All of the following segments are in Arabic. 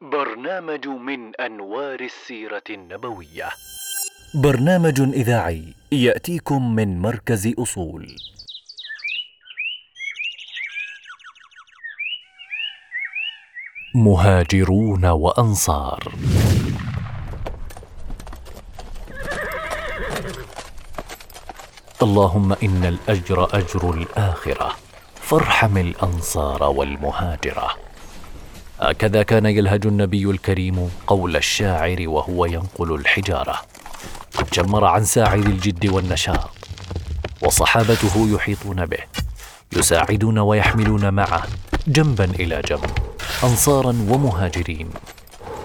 برنامج من أنوار السيرة النبوية. برنامج إذاعي يأتيكم من مركز أصول. مهاجرون وأنصار. اللهم إن الأجر أجر الآخرة. فارحم الأنصار والمهاجرة. هكذا كان يلهج النبي الكريم قول الشاعر وهو ينقل الحجارة. جمر عن ساعد الجد والنشاط وصحابته يحيطون به يساعدون ويحملون معه جنبا إلى جنب انصارا ومهاجرين.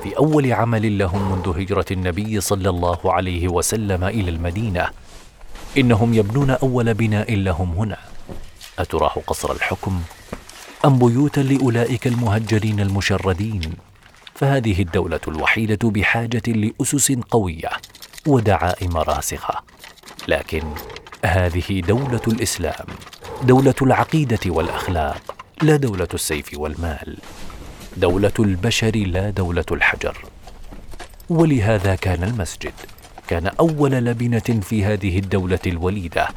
في أول عمل لهم منذ هجرة النبي صلى الله عليه وسلم إلى المدينة إنهم يبنون أول بناء لهم هنا. اتراه قصر الحكم؟ أم بيوتا لأولئك المهجرين المشردين؟ فهذه الدولة الوحيدة بحاجة لأسس قوية ودعائم راسخه لكن هذه دولة الإسلام دولة العقيدة والأخلاق لا دولة السيف والمال. دولة البشر لا دولة الحجر. ولهذا كان المسجد كان أول لبنة في هذه الدولة الوليدة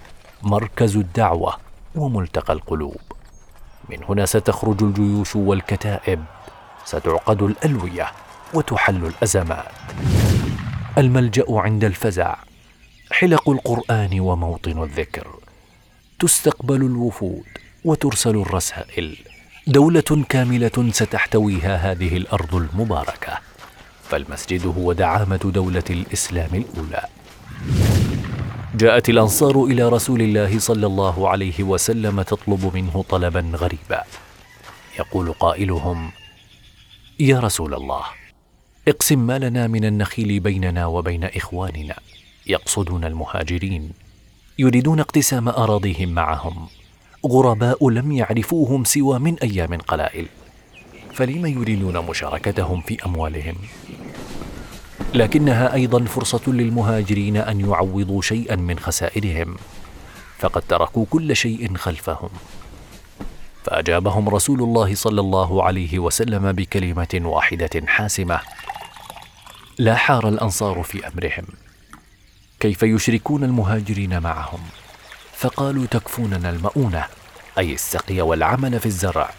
مركز الدعوة وملتقى القلوب. من هنا ستخرج الجيوش والكتائب ستعقد الألوية وتحل الأزمات. الملجأ عند الفزع حلق القرآن وموطن الذكر. تستقبل الوفود وترسل الرسائل. دولة كاملة ستحتويها هذه الأرض المباركة. فالمسجد هو دعامة دولة الإسلام الأولى. جاءت الأنصار إلى رسول الله صلى الله عليه وسلم تطلب منه طلبا غريبا. يقول قائلهم يا رسول الله اقسم ما لنا من النخيل بيننا وبين إخواننا. يقصدون المهاجرين. يريدون اقتسام أراضيهم معهم. غرباء لم يعرفوهم سوى من أيام قلائل. فلم يريدون مشاركتهم في أموالهم؟ لكنها أيضا فرصة للمهاجرين أن يعوضوا شيئا من خسائرهم فقد تركوا كل شيء خلفهم. فأجابهم رسول الله صلى الله عليه وسلم بكلمة واحدة حاسمة لا حار الأنصار في أمرهم. كيف يشركون المهاجرين معهم؟ فقالوا تكفوننا المؤونة أي السقي والعمل في الزرع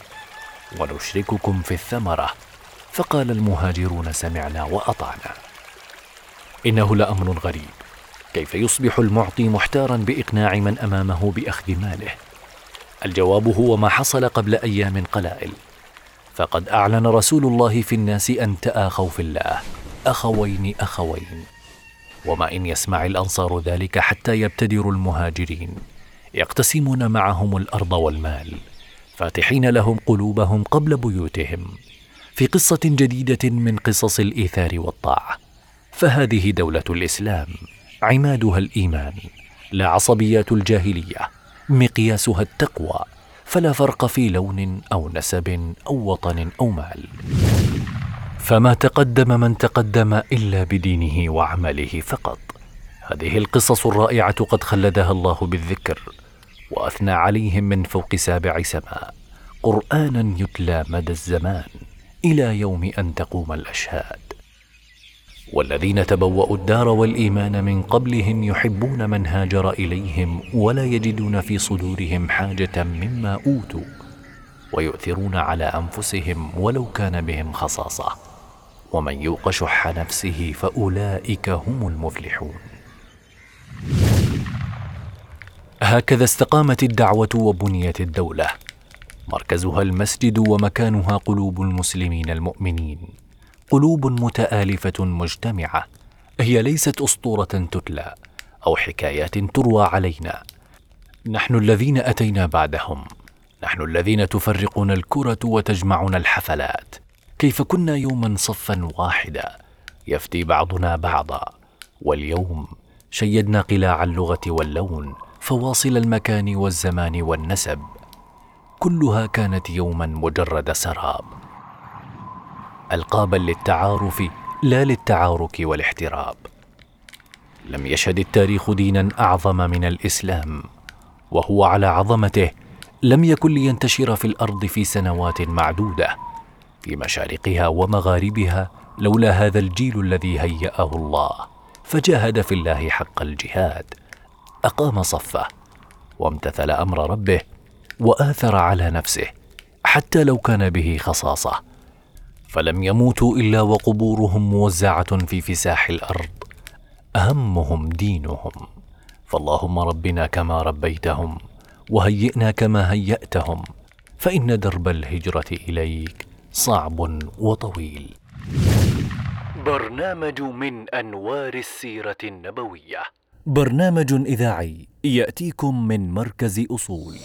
ونشرككم في الثمرة. فقال المهاجرون سمعنا وأطعنا. إنه لأمر غريب. كيف يصبح المعطي محتارا بإقناع من أمامه بأخذ ماله؟ الجواب هو ما حصل قبل أيام قلائل. فقد أعلن رسول الله في الناس أن تآخوا في الله. أخوين أخوين. وما إن يسمع الأنصار ذلك حتى يبتدروا المهاجرين. يقتسمون معهم الأرض والمال. فاتحين لهم قلوبهم قبل بيوتهم. في قصة جديدة من قصص الإيثار والطاعة. فهذه دولة الإسلام عمادها الإيمان لا عصبيات الجاهلية مقياسها التقوى فلا فرق في لون أو نسب أو وطن أو مال. فما تقدم من تقدم إلا بدينه وعمله فقط. هذه القصص الرائعة قد خلدها الله بالذكر وأثنى عليهم من فوق سابع سماء. قرانا يتلى مدى الزمان إلى يوم أن تقوم الأشهاد. والذين تبوأوا الدار والإيمان من قبلهم يحبون من هاجر إليهم ولا يجدون في صدورهم حاجة مما أوتوا ويؤثرون على أنفسهم ولو كان بهم خصاصة. ومن يوق شح نفسه فأولئك هم المفلحون. هكذا استقامت الدعوة وبنيت الدولة. مركزها المسجد ومكانها قلوب المسلمين المؤمنين. قلوب متآلفة مجتمعة. هي ليست أسطورة تتلى أو حكايات تروى علينا. نحن الذين أتينا بعدهم. نحن الذين تفرقنا الكرة وتجمعنا الحفلات. كيف كنا يوما صفا واحدا يفتي بعضنا بعضا. واليوم شيدنا قلاع اللغة واللون فواصل المكان والزمان والنسب. كلها كانت يوما مجرد سراب. القابا للتعارف لا للتعارك والاحتراب. لم يشهد التاريخ دينا أعظم من الإسلام وهو على عظمته لم يكن لينتشر في الأرض في سنوات معدودة. في مشارقها ومغاربها لولا هذا الجيل الذي هيأه الله فجاهد في الله حق الجهاد. أقام صفه وامتثل أمر ربه وآثر على نفسه حتى لو كان به خصاصة. فلم يموتوا إلا وقبورهم موزعه في فساح الأرض. أهمهم دينهم. فاللهم ربنا كما ربيتهم وهيئنا كما هيأتهم. فإن درب الهجرة إليك صعب وطويل. برنامج من أنوار السيرة النبوية. برنامج إذاعي يأتيكم من مركز أصول.